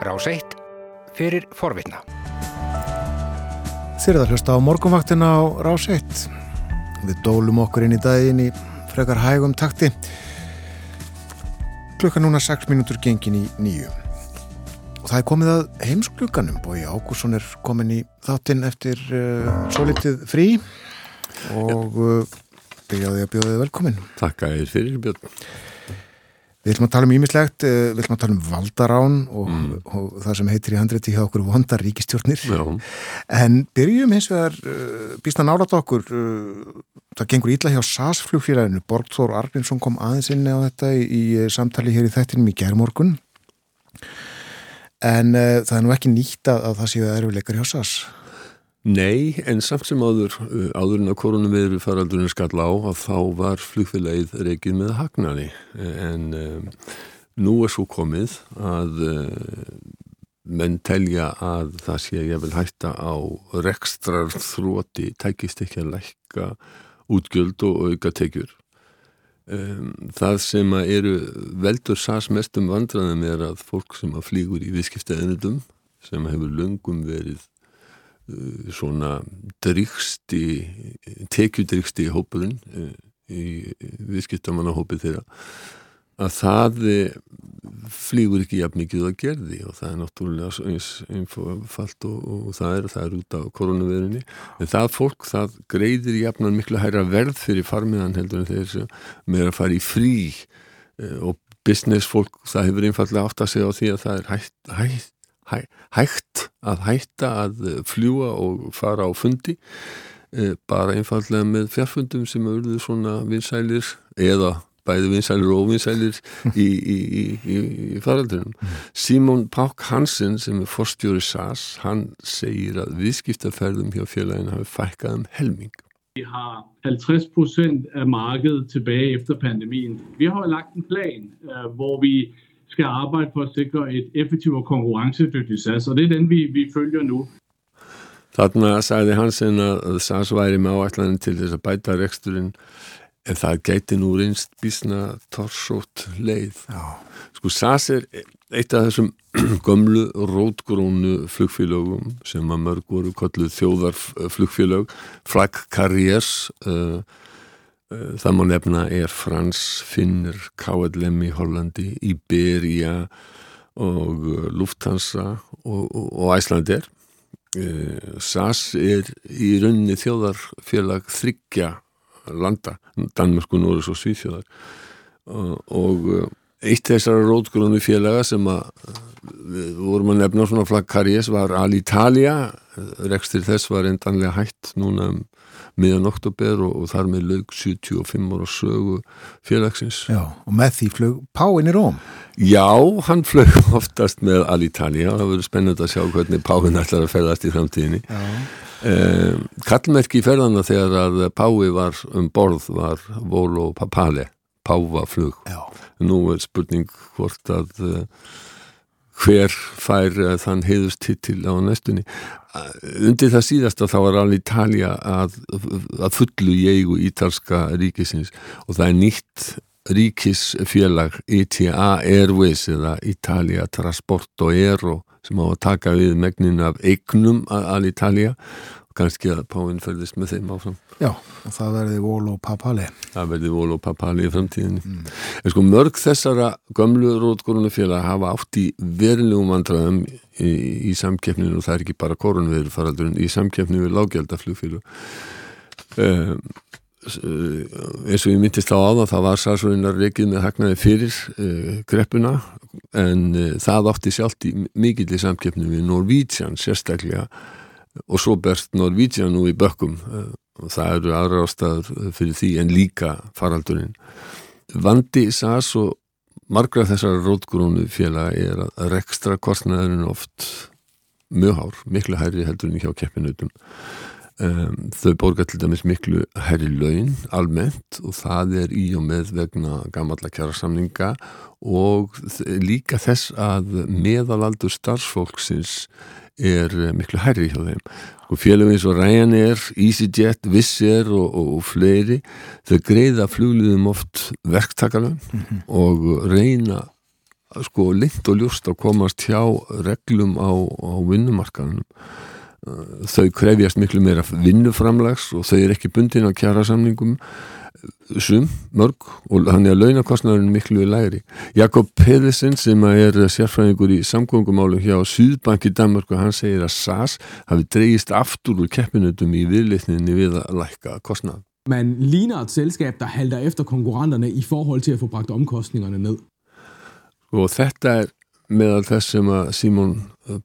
Rás 1 fyrir forvitna. Þér er að hlusta á morgunvaktina á Rás 1. Við dólum okkur inn í daginn í frekar hægum takti. Klukka núna 6 mínútur gengin í nýju. Og það er komið að heimsklukkanum. Bói Ágússon er komin í þáttinn eftir uh, svo litið frí og uh, byrjaði að bjóða þið velkomin. Takk að þér fyrir Björn. Við ætlum að tala um ímislegt, við ætlum að tala um valdarán og, mm. og, og það sem heitir í handrétti hjá okkur vondar ríkistjórnir. Já. En byrjum hins vegar uh, býst að nálat okkur, uh, það gengur ítla hjá SAS-flugfélaginu, Borgþór Arvinsson kom aðeins inni á þetta í, í samtali hér í þættinum í gerðmorgun. En uh, það er nú ekki nýtt að, að það séu erfileikar hjá SAS. Nei, en samt sem áður, áðurinn að koronaviru faraldurinn skall á að þá var flugfélagið reygin með hagnari en um, nú er svo komið að uh, menn telja að það sé ég vil hætta á rekstrar þróti, tækist ekki að lækka útgjöld og auka tekjur. Um, það sem eru veldur sás mestum vandraðum er að fólk sem að flýgur í viðskiptaðinnitum sem hefur lungum verið svona driksti tekjudriksti hópurinn í viðskiptamannahópið þeirra að það flýgur ekki jafn mikið að gerði og það er náttúrulega eins einfalt og, og það er það er út á koronavirunni en það fólk það greiðir jafnan miklu hæra verð fyrir farmiðan heldur en þeir sem með að fara í frí og business fólk það hefur einfallega átt að segja á því að það er hægt, hægt hæ, hægt að hætta að fljúa og fara á fundi e, bara einfallega með fjárfundum sem auðvitað svona vinsælir eða bæði vinsælir og vinsælir í, í, í, í faraldunum. Simon Pák Hansen sem er forstjóri SAS, hann segir að viðskiptaferðum hjá félaginu hafi fækkað um helming. Vi har 50% af markedet tilbage efter pandemien. Vi har lagt en plan, hvor vi skal arbejde for at sikre et effektivt og konkurrencedygtigt SAS, og det er den, vi, vi følger nu. Þarna sagði Hansen að SAS væri með áætlanin til þess að bæta reksturinn en það gæti nú reynst bísna torsótt leið. Já. Sko SAS er eitt af þessum gömlu rótgrónu flugfélögum sem að mörg voru kolluð þjóðarflugfélög, Flag Carriers, uh, Það má nefna Air France, Finnur, KLM í Hollandi, Iberia og Lufthansa og, og, og Æslander. SAS er í rauninni þjóðarfélag þryggja landa, Danmörku, Norris og Svíþjóðar og, eitt þessara rótgrónu félaga sem að við vorum að nefna svona flagkarjes var Alitalia, rekstir þess var endanlega hætt núna um miðan oktober og, og þar með lög 75 ára sögu félagsins. Já, og með því flög Páinn í Róm? Já, hann flög oftast með Alitalia það verður spennend að sjá hvernig Páinn ætlar að ferðast í framtíðinni. Um, kallmerki í ferðana þegar að Pái var um borð var Volo Papale, Pávaflug. Já. Nú er spurning hvort að uh, hver fær uh, þann heiðustittil á næstunni? Undir það síðasta þá var alveg Ítalja að, að fullu í eigu ítalska ríkisins og það er nýtt ríkisfélag ETA Airways eða Italia Trasporto Aero sem á að taka við megnin af eignum að Ítalja og kannski að Páinn ferðist með þeim áfram. Já, og það verði Volo Papali. Það verði Volo Papali í framtíðinni. Mm. En sko mörg þessara gömlu rótgórunafélag hafa átt í verilegum vandraðum í, í samkeppninu og það er ekki bara koronaviru faraldurinn, í samkeppninu við lágjaldaflugfélag. Um, eins og ég myndist á áða það var sælsvörinnar reikið með hagnaði fyrir uh, greppuna en uh, það átti sjálft í mikill í samkeppninu við Norvítsjan sérstaklega og svo berst Norvítsjan nú í bökkum. Uh, og það eru aðra ástæður fyrir því en líka faraldurinn. Vandi SAS og margra þessara rótgrónu félag er að rekstra kostnæðurinn oft mjög hár, miklu hærri heldur en hjá keppinutum Um, þau borga til dæmis miklu herri laun almennt og það er í og með vegna gamalla kjara samninga og líka þess að meðalaldur starfsfólksins er miklu herri hjá þeim og félagum eins og Ryanair, EasyJet, Air og, og, og fleiri þau greiða flugliðum oft verktakarlun mm -hmm. og reyna sko lind og ljúst að komast hjá reglum á, á vinnumarkanum þau krefjast miklu meira vinnuframlags og þau er ekki bundin á kjara samningum sum, mörg og hann er að launakostnarinn miklu lægri. Jakob Pedersen sem er sérfræðingur í samgöngumálu hjá Suðbanki Danmark og hann segir að SAS hafi dreyist aftur úr keppinutum í viðlitninni við að lækka kostnar. Man ligner et selskab, der halter efter konkurrenterne i forhold til at få bragt omkostningerne ned. Og þetta er meðal þess sem að Simon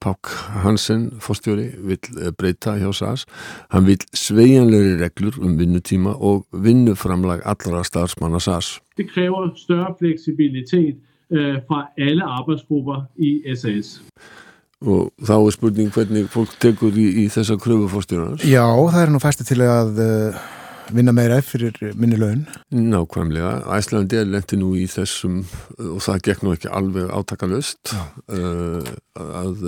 Pák Hansen, fórstjóri, vil eh, breyta hjá SAS. Hann vil sveianlegri reglur um vinnutíma og vinnuframlag allra starfsmanna SAS. Det kræver større fleksibilitet uh, fra alle arbejdsgrupper í SAS. Og þá er spurning hvernig fólk tekur í, í þessa kröfu fórstjóðanars? Já, það er nú fæstu til að uh, vinna meira fyrir minni laun? Nákvæmlega, Æslandi er lendi nú í þessum og það gekk nú ekki alveg átakalust uh, að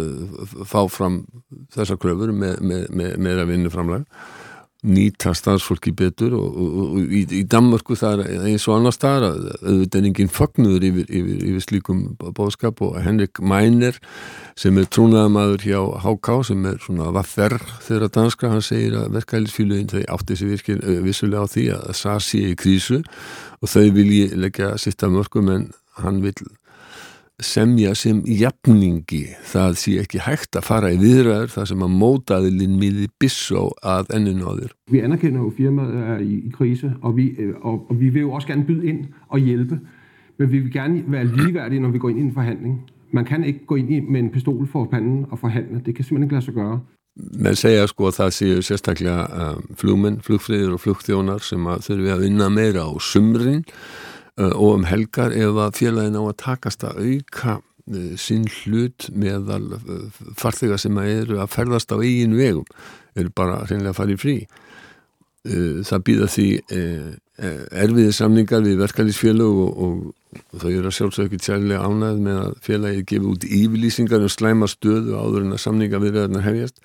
fá fram þessar kröfur með, með, með meira vinnuframlega nýta starfsfólki betur og, og, og í, í Danmarku það er eins og annars það er auðvitað er enginn fagnuður yfir, yfir, yfir slíkum bóðskap og Henrik Mæner sem er trúnaðamadur hjá HK sem er svona vaffer þeirra danska, hann segir að verkælisfíluðin þau átti sér virkið vissulega á því að það sé í krísu og þau vilji leggja sitt af mörgum en hann vil semja sem jafningi það sé ekki hægt að fara i viðræður það sem að mótaðilinn miði bissó að enninu á þér. Vi anerkender jo firmaet er i, i krise, og vi, og, og vi vil jo også gerne byde ind og hjælpe, men vi vil gerne være ligeværdige, når vi går ind i en forhandling. Man kan ikke gå ind med en pistol for panden og forhandle. Det kan simpelthen ikke lade sig gøre. menn segja sko að það séu sérstaklega um, flugmenn, flugfriður og flugþjónar sem að þurfi að vinna meira á sumrin uh, og um helgar ef að félagin á að takast að auka uh, sinn hlut meðal uh, farþega sem að eru að ferðast á eigin vegum eru bara reynilega að fara í frí. Það býða því erfiði samningar við verkefælisfélag og, og, og þau eru að sjálfsög ekki tjærlega ánæð með að félagi gefi út yfirlýsingar um slæma stöðu áður en að samninga við verðan að hefjast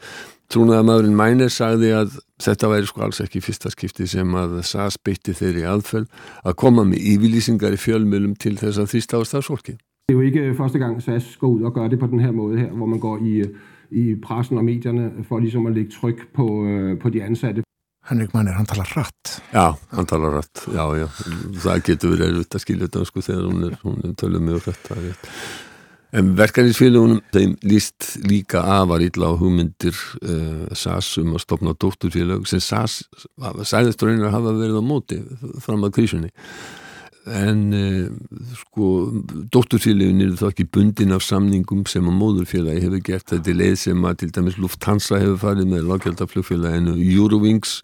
trúnaða maðurinn Mænir sagði að þetta væri sko alls ekki fyrsta skipti sem að SAS beitti þeirri aðföll að koma með yfirlýsingar i fjölmjölum til þess að þýsta á stafsfólki Det er jo ikke første gang SAS går ud og gør det på den her måde her, hvor man går i, i pressen og medierne for ligesom at lægge tryk på, på de ansatte. Henrik Mannir, hann talar rætt Já, hann talar rætt, já, já það getur verið að skilja þetta sko þegar hún er, hún er tölum mjög rætt það er En verkefnisfélagunum þeim líst líka afar illa á hugmyndir uh, SAS um að stopna dótturfélag sem SAS sæðist raunar hafa verið á móti fram að krísunni. En uh, sko dótturfélagin eru þá ekki bundin af samningum sem að móðurfélagi hefur gert. Þetta leið sem að til dæmis Lufthansa hefur farið með lágjaldaflugfélaginu Eurowings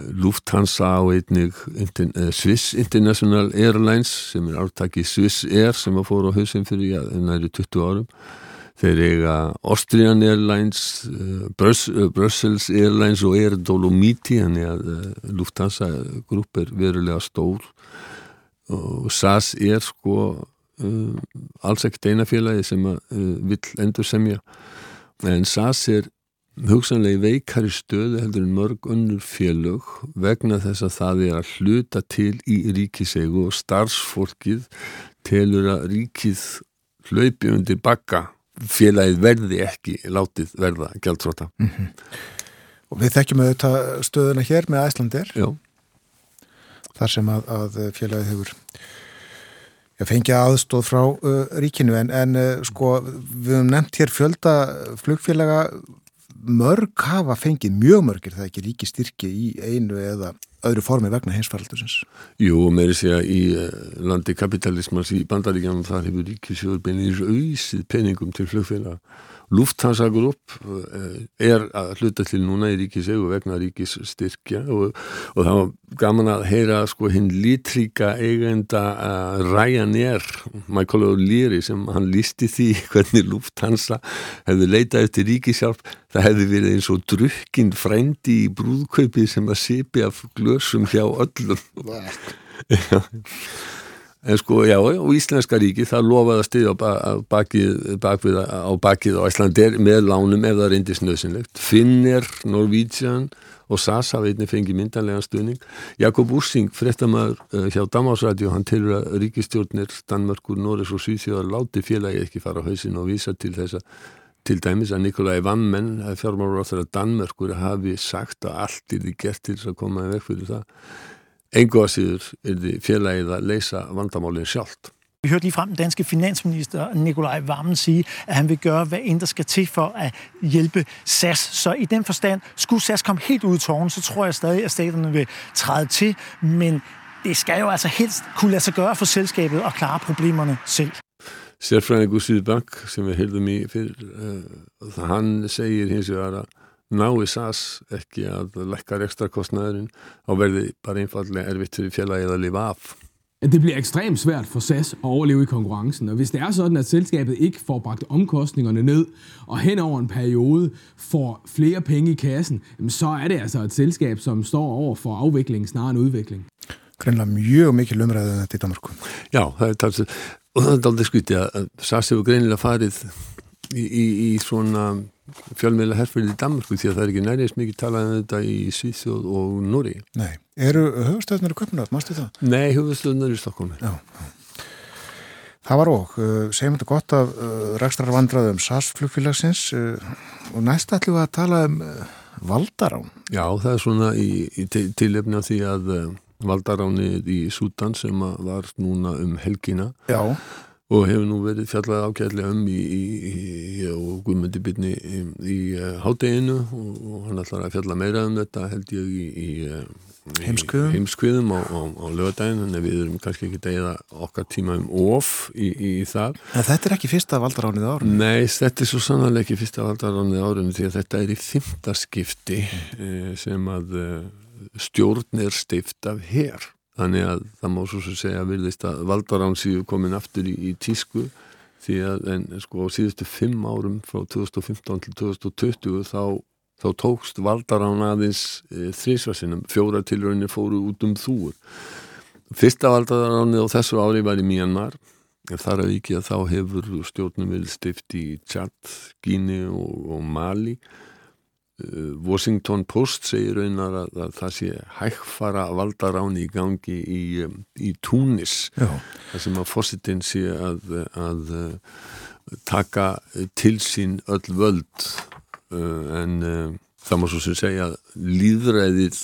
Lufthansa og einnig uh, Swiss International Airlines sem er ártakki Swiss Air sem að fóra á hausinn fyrir ja, næri 20 árum. Þeir eiga Austrian Airlines uh, Brus, uh, Brussels Airlines og Air Dolomiti þannig að Lufthansa grúp er verulega stór. Og SAS er sko alls ekkert eina félagi sem að vill endur semja en SAS er hugsanlega veikari stöðu heldur en mörg önnur félög vegna þess að það er að hluta til í ríkisegu og starfsfólkið telur að ríkið hlaupi undir bakka félagið verði ekki látið verða gæltróta mm -hmm. Og við þekkjum auðvitað stöðuna hér með Æslandir Já. Þar sem að, að félagið hefur já, fengið aðstóð frá uh, ríkinu. En, en uh, sko við höfum nefnt hér fjölda flugfélaga mörg hafa fengið mjög mörgir það ekki ríki styrki í einu eða öðru formi vegna heimsfaraldusins Jú, með þess að í landi kapitalismans í bandaríkjanum þar hefur ríkisjóður beinir auðsið peningum til flugfélaga Lufthansa Group er að hluta til núna í ríkisegu vegna ríkisstyrkja og, og það var gaman að heyra sko hinn lítríka eigenda uh, Ryanair, Michael O'Leary sem hann lísti því hvernig Lufthansa hefði leitað eftir ríkishjálp, það hefði verið eins og drukkin frændi í brúðkaupi sem að sipi af glösum hjá öllum En sko, já, og Íslenska ríki það lofaði að bakið, bakvið, á bakið á Íslandir með lánum ef það reyndist nöðsynlegt. Finnir, Norvítsjan og SAS hafa einnig fengið myndanlega stuðning. Jakob Ursing, frettamæður uh, hjá Damásrætju, hann tilur að ríkistjórnir Danmörkur, Norris og Svíþjóðar láti félagi ekki fara á hausin og vísa til þess að til dæmis að Nikolai Vammen, fjármárur á þeirra Danmörkur, hafi sagt að allt er því gert til þess að koma í vekk fyrir það Engu að síður er því félagið að leysa vandamálinn sjálft. Vi hørte lige frem den danske finansminister Nikolaj Vammen sige, at han vil gøre, hvad end der skal til for at hjælpe SAS. Så i den forstand, skulle SAS komme helt ud i tårnen, så tror jeg stadig, at staterne vil træde til. Men det skal jo altså helst kunne lade sig gøre for selskabet at klare problemerne selv. Sérfræðingur Sýðbank sem við heldum í fyrir, uh, hann segir hins vegar að nái SAS ekki að lækka ekstra kostnæðurinn og verði bare einfallega erfitt fyrir fjellægið að lifa af. Det bliver ekstremt svært for SAS at overleve i konkurrencen, og hvis det er sådan, at selskabet ikke får bragt omkostningerne ned, og hen over en periode får flere penge i kassen, så er det altså et selskab, som står over for afvikling snarere end udvikling. Greinlega mjög mikil umræðið þetta í Danmarku. Já, það er talsið, og það er aldrei skvítið að SAS hefur greinilega farið í, í, í svona fjölmiðla herfyrir í Danmarku því að það er ekki nærið mikið talað um þetta í Svíþjóð og Núri. Nei, eru höfustöðnar í Köpnöð, mástu það? Nei, höfustöðnar í Stokkómi. Já, já. Það var og, uh, segjum þetta gott af uh, rækstrar vandraðum SAS flugfélagsins uh, og næst ætlum við að tala um valdarán. Já, það er svona í, í tilefni af því að valdaránið í Sútan sem var núna um helgina. Já og hefur nú verið fjallað ákjærlega um í, í, í og Guðmundi byrni í, uh, hádeginu og, og hann ætlar að fjalla meira um þetta held ég í uh, heimskviðum. Á, á, á lögadagin þannig að við erum kannski ekki degið okkar tíma um of í það. En þetta er ekki fyrsta valdaránið árun? Nei, þetta er svo sannlega ekki fyrsta valdaránið árun því að þetta er í fymtaskipti uh, sem að stjórn er stift af herr Þannig að það má svo sem segja virðist að valdarán síðu komin aftur í, í tísku því að en sko á síðustu fimm árum frá 2015 til 2020 þá, þá tókst valdarán aðeins e, þrísvarsinum, fjóra tilraunir fóru út um þúur. Fyrsta valdaránið á þessu ári var í Myanmar en þar að ekki að þá hefur stjórnum vil stift í Tjad, Gíni og, og Mali. og Washington Post segir raunar að, að það sé hægfara valdaráni í gangi í, í Túnis. Þar sem að fósitinn sé að, að taka til sín öll völd. Eh, en uh, það má svo sem segja að líðræðið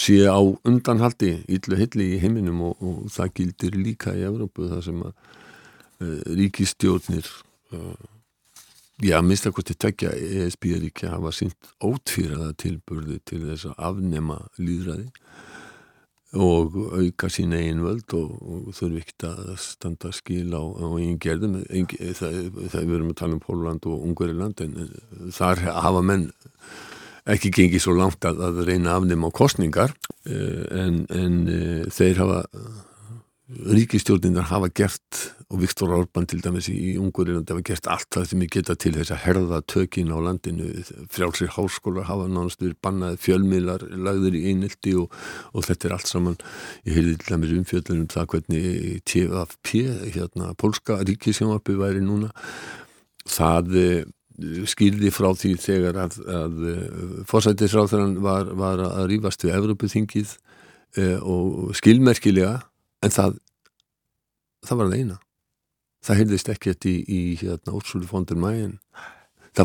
sé á undanhaldi yllu hilli í heiminum og, og það gildir líka í Evrópu þar sem að uh, ríkistjórnir uh, Já, minnst að hvort þið tekja ESB-ríkja hafa sínt ótfýraða tilburði til þess að afnema líðræði og auka sín eigin völd og, og þurfi ekkert að standa skil á, á einn gerðum. Það við erum að tala um Póland og Ungariland en þar hafa menn ekki gengið svo langt að, að reyna afnema á kostningar eh, en, en eh, þeir hafa ríkistjórnindar hafa gert og Viktor Orbán til dæmis í Ungurirland hafa gert allt það sem ég geta til þess að herða tökin á landinu. Frjálsir háskólar hafa nánast verið bannaði fjölmiðlar lagður í einildi og, og þetta er allt saman ég heyrði til dæmis umfjöldunum það hvernig TFP hérna Polska ríkisjónvarpi væri núna. Það eh, skildi frá því þegar að, að eh, fórsættisráþarann var, var að rýfast við Evrópuþingið eh, og skilmerkilega en það það var það eina. Það heyrðist ekkert í, í hérna útsúli fóndur mægin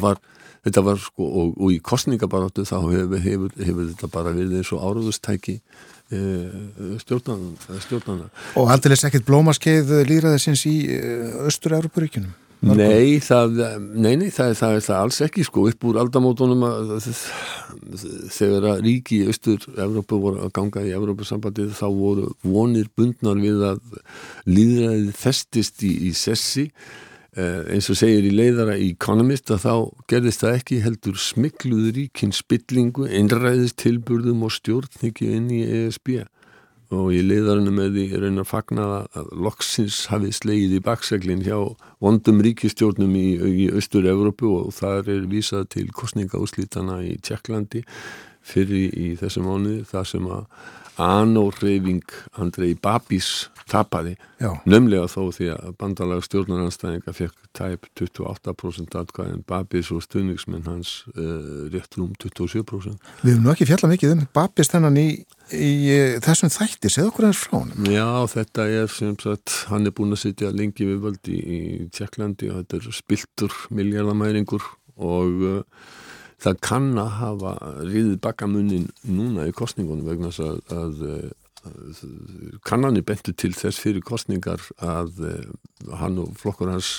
var, þetta var sko og, og í kostningabaráttu þá hefur, hefur, hefur þetta bara verið eins og áraðustæki e, stjórnana Og aldrei ekkert blómaskeið líraðisins í Östur-Európaríkunum Nei, það, nei, nei það, það er það alls ekki sko upp úr aldamótonum að, þegar að ríki í Östur-Európa voru að ganga í Európa-sambandið þá voru vonir bundnar við að líðræðið festist í, í sessi. Eh, eins og segir í leiðara Economist að þá gerðist það ekki heldur smikluð ríkin spillingu, einræðistilburðum og stjórniki inn í ESB og í leiðarinu með því raunar fagnaða að loksins hafi slegið í bakseglinn hjá vondum ríkistjórnum í, í Östur-Európu og það er vísað til kostningaúslítana í Tjekklandi fyrir í þessu mánu þar sem að anóreyfing Andrei Babis tapaði Já. nömlega þó því að bandalega stjórnaranstæðinga fekk tæp 28% atkvæðin Babis og stuðningsmenn hans uh, rétt rúm 27% Við höfum nú ekki fjallað mikið um Babis þennan í, í eh, þessum þætti, segð okkur hans frá hann Já, þetta er sem sagt hann er búin að sitja lengi við völdi í, í Tjekklandi og þetta er spiltur miljardamæringur og uh, það kann að hafa riðið bakamunnin núna í kostningunum vegna að, að, að kannanir bentu til þess fyrir kostningar að uh, hann og flokkur hans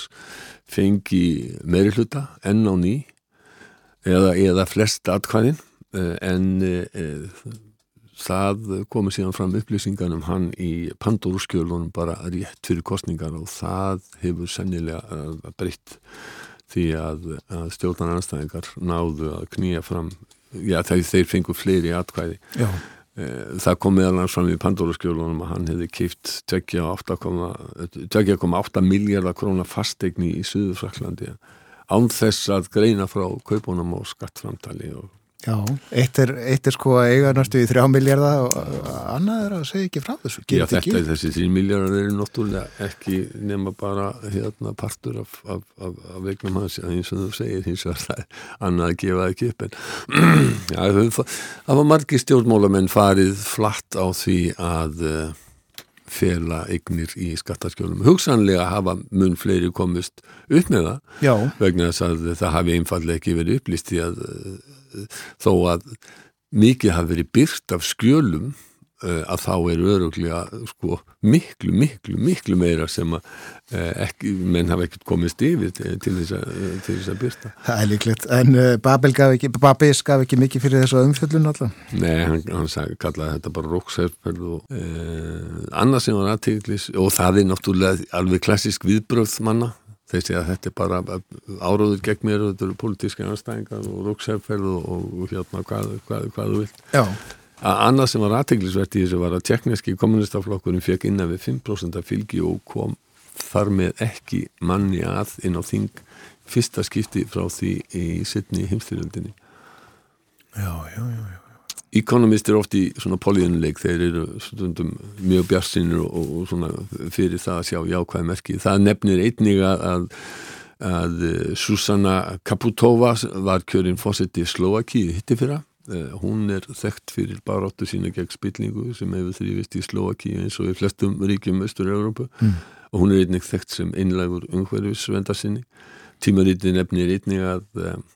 fengi meiri hluta enn á ný eða, eða flest atkvæðin uh, en uh, það komið síðan fram upplýsingan um hann í Pandóruskjölunum bara rétt fyrir kostningar og það hefur sennilega breytt því að, að stjórnar anstæðingar náðu að knýja fram já þegar þeir fengu fleiri atkvæði Já. það kom meðal fram í Pandóruskjölunum að hann hefði keift 2,8 miljardar krónar fastegni í Suðurfraklandi án þess að greina frá kaupunum og skattframtali og Já, eitt er, eitt er sko að eiga næstu í þrjá miljardar og annað er að segja ekki frá þessu. Já, þetta er þessi þrjí miljardar eru náttúrulega ekki nema bara hérna partur af, af, af, af vegnum hans. Eins og þú segir hins vegar það er annað að gefa ekki upp en já, það var margi stjórnmólamenn farið flatt á því að uh, fela eignir í skattarskjólum. Hugsanlega hafa mun fleiri komist upp með það Já. vegna þess að það hafi einfallega ekki verið upplýst í að uh, þó að mikið hafi verið byrt af skjölum að þá er öruglega sko, miklu, miklu, miklu meira sem að uh, ekki, menn hafa ekkert komist yfir til, þess að, til þess að byrta. Það er líklegt, en Babel gaf ekki, Babis gaf ekki mikið fyrir þessu umfjöllun alltaf? Nei, hann, hann sag, kallaði þetta bara róksherferð og uh, annað sem var aðteglis og það er náttúrulega alveg klassisk viðbröð manna segja að þetta er bara áróður gegn mér og þetta eru politíska anstæðingar og róksefferð og, og hérna hvað, hvað, hvað þú vilt. Já. Að annað sem var aðteglisvert í þessu var að tjekneski kommunistaflokkurinn fekk innan við 5% af fylgi og kom þar með ekki manni að inn á þing fyrsta skipti frá því í sittni heimstyrjöldinni. Já, já, já, já. Economist er oft í svona políunleik þeir eru stundum mjög bjarsinir og, og svona fyrir það að sjá jákvæð merki. Það nefnir einnig að, að, að Susanna Kaputova var kjörinn fósetti Slovaki hitti fyrra. Hún er þekkt fyrir baráttu sína gegn spillingu sem hefur þrývist í Slovaki eins og í flestum ríkjum Östur-Európu mm. og hún er einnig þekkt sem einlægur umhverfisvendarsinni. Tímaríti nefnir einnig að,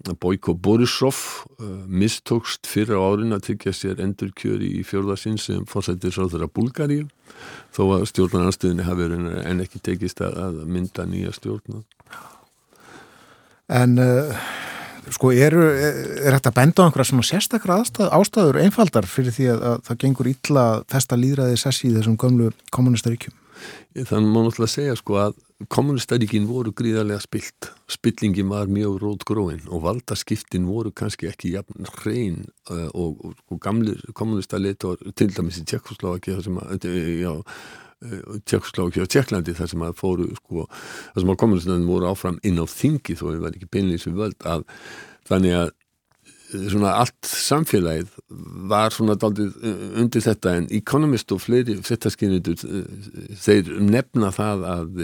að Bojko Borisov uh, mistókst fyrra árin að tryggja sér endur kjöri í fjörðarsinn sem fórsættir sáður að Búlgaríu þó að stjórnarnarstöðinni hafi en ekki tekist að, að mynda nýja stjórnar. En uh, sko eru, er þetta benda á einhverja svona sérstakra ástæð, ástæður einfaldar fyrir því að, að það gengur illa festa líðræði sessi í þessum gömlu kommunistaríkjum? Þannig má náttúrulega segja sko að kommunistaríkin voru gríðarlega spilt spillingin var mjög rót gróin og valdaskiptin voru kannski ekki jafn hrein uh, og, og, og gamlir kommunistalitor til dæmis í Tjekkoslovaki Tjekkoslovaki og Tjekklandi þar sem að fóru sko, þar sem að kommunistarinn voru áfram inn á þingi þó við varum ekki beinleins við völd að þannig að svona allt samfélagið var svona daldið undir þetta en Economist og fleiri frettaskynitur þeir nefna það að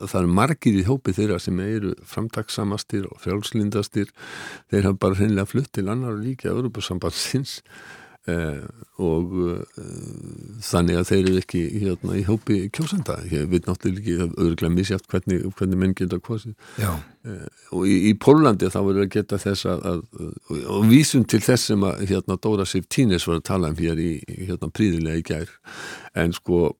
það er margir í hópi þeirra sem eru framtagssamastir og frjálslindastir þeir hafa bara hreinlega flutt til annar líka Europasambandsins eh, og eh, þannig að þeir eru ekki hérna í hópi kjósenda. Ég veit náttúrulega ekki öðruglega misjátt hvernig, hvernig menn geta kosið. Eh, og í, í Pólandi þá verður að geta þess að, að og vísum til þess sem að hérna Dóra Sif Tínes var að tala um hér í hérna príðilega í gær. En sko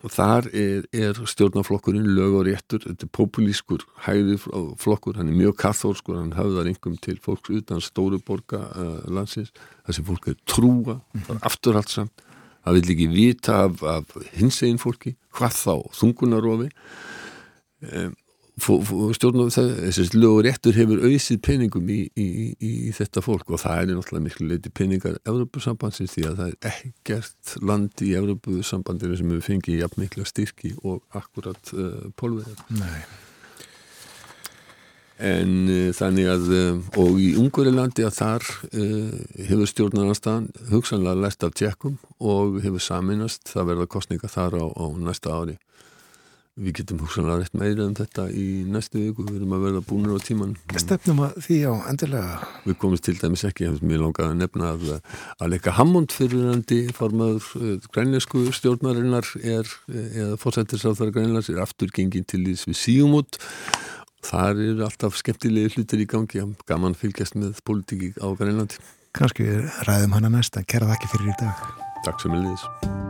og þar er, er stjórnarflokkurinn lög og réttur, þetta er populískur hæði flokkur, hann er mjög kathólskur hann hafðar yngum til fólks utan stóruborga uh, landsins. Þessi fólk er trúa, mm -hmm. afturhaldsamt það vil ekki vita af, af hins eginn fólki, hvað þá þungunarofi um, stjórnum þessi lögur réttur hefur auðsið peningum í, í, í, í þetta fólk og það er náttúrulega miklu leiti peningar Európusambansins því að það er ekkert land í Európusambandinu sem hefur fengið jafn mikla styrki og akkurat uh, pólverðar Nei. En uh, þannig að og í Ungurilandi að þar uh, hefur stjórnarnastan hugsanlega læst af tjekkum og hefur saminast það verða kostninga þar á, á næsta ári við getum hugsanlega rétt meira um þetta í næstu viku, við erum að verða búinir á tíman Stefnum að því á endilega. Við komumst til dæmis ekki, mér langaði að nefna að að leika Hammond fyrirandi formaður grænleisku stjórnarinnar er, eða fórsættisáþara grænleis er aftur gengin til þess við síum út þar eru alltaf skemmtilegi hlutir í gangi. Gaman fylgjast með politíki á grænlandi. Kanski við ræðum hana næsta, kæra það ekki fyrir í dag. Takk sem er liðis